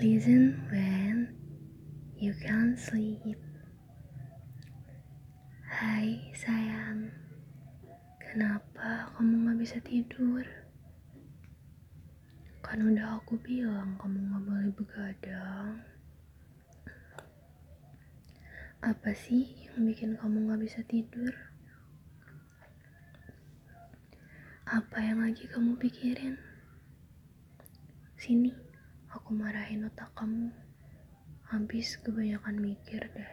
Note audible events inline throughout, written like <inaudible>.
Listen when you can't sleep. Hai sayang, kenapa kamu gak bisa tidur? Kan udah aku bilang kamu gak boleh begadang. Apa sih yang bikin kamu gak bisa tidur? Apa yang lagi kamu pikirin? Sini, aku marahin otak kamu. Habis kebanyakan mikir deh.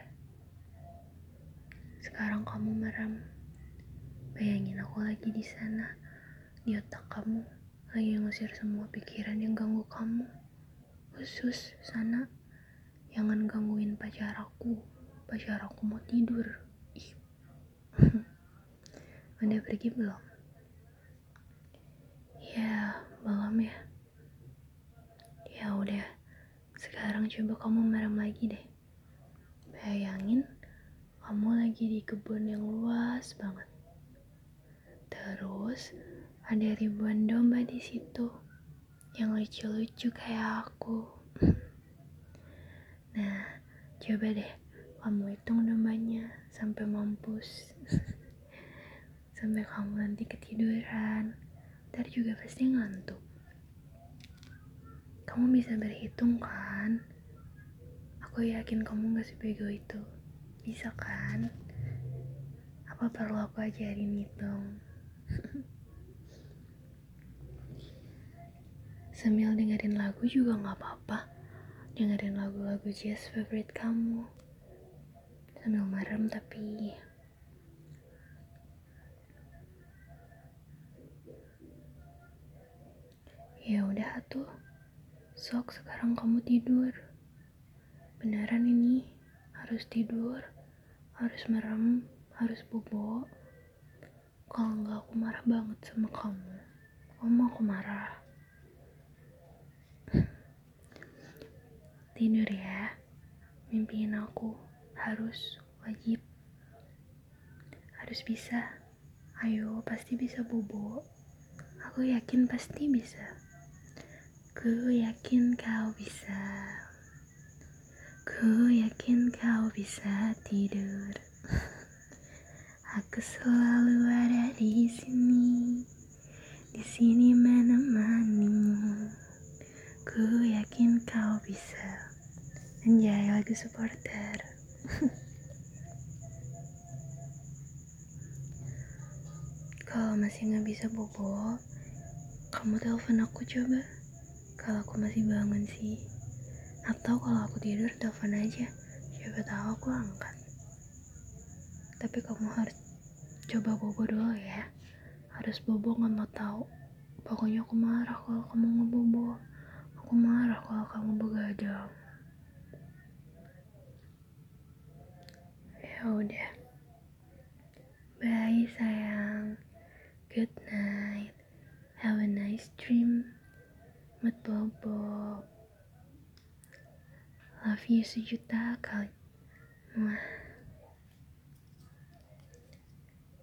Sekarang kamu merem. Bayangin aku lagi di sana, di otak kamu, lagi ngusir semua pikiran yang ganggu kamu. Khusus sana, jangan gangguin pacar aku. Pacar aku mau tidur. Ih. <laughs> Udah pergi belum? Ya, belum ya. Ya udah, sekarang coba kamu merem lagi deh. Bayangin, kamu lagi di kebun yang luas banget. Terus ada ribuan domba di situ yang lucu-lucu kayak aku. <laughs> Nah, coba deh kamu hitung dombanya sampai mampus. <laughs> sampai kamu nanti ketiduran. Ntar juga pasti ngantuk. Kamu bisa berhitung kan? Aku yakin kamu gak sebego itu. Bisa kan? Apa perlu aku ajarin hitung? <laughs> Sambil dengerin lagu juga gak apa-apa. Dengerin lagu-lagu jazz favorite kamu. Sambil merem tapi Ya udah tuh. Sok sekarang kamu tidur. Beneran ini harus tidur, harus merem, harus bobo. Kalau enggak aku marah banget sama kamu. Kamu aku marah. Tidur ya. Mimpiin aku harus wajib. Harus bisa. Ayo, pasti bisa bobo. Aku yakin pasti bisa. Ku yakin kau bisa. Ku yakin kau bisa tidur. Aku selalu ada di sini. Di sini menemanimu. Ku yakin kau bisa. Anjay lagu supporter. <laughs> Kalau masih nggak bisa bobo, kamu telepon aku coba kalau aku masih bangun sih. Atau kalau aku tidur telepon aja. Siapa tahu aku angkat. Tapi kamu harus coba bobo dulu ya. Harus bobo nggak mau tahu. Pokoknya aku marah kalau kamu ngebobo. Aku marah kalau kamu begadang. Ya udah. Bye sayang. Good night. Have a nice dream Mat Bobo. Love you sejuta kali. Mwah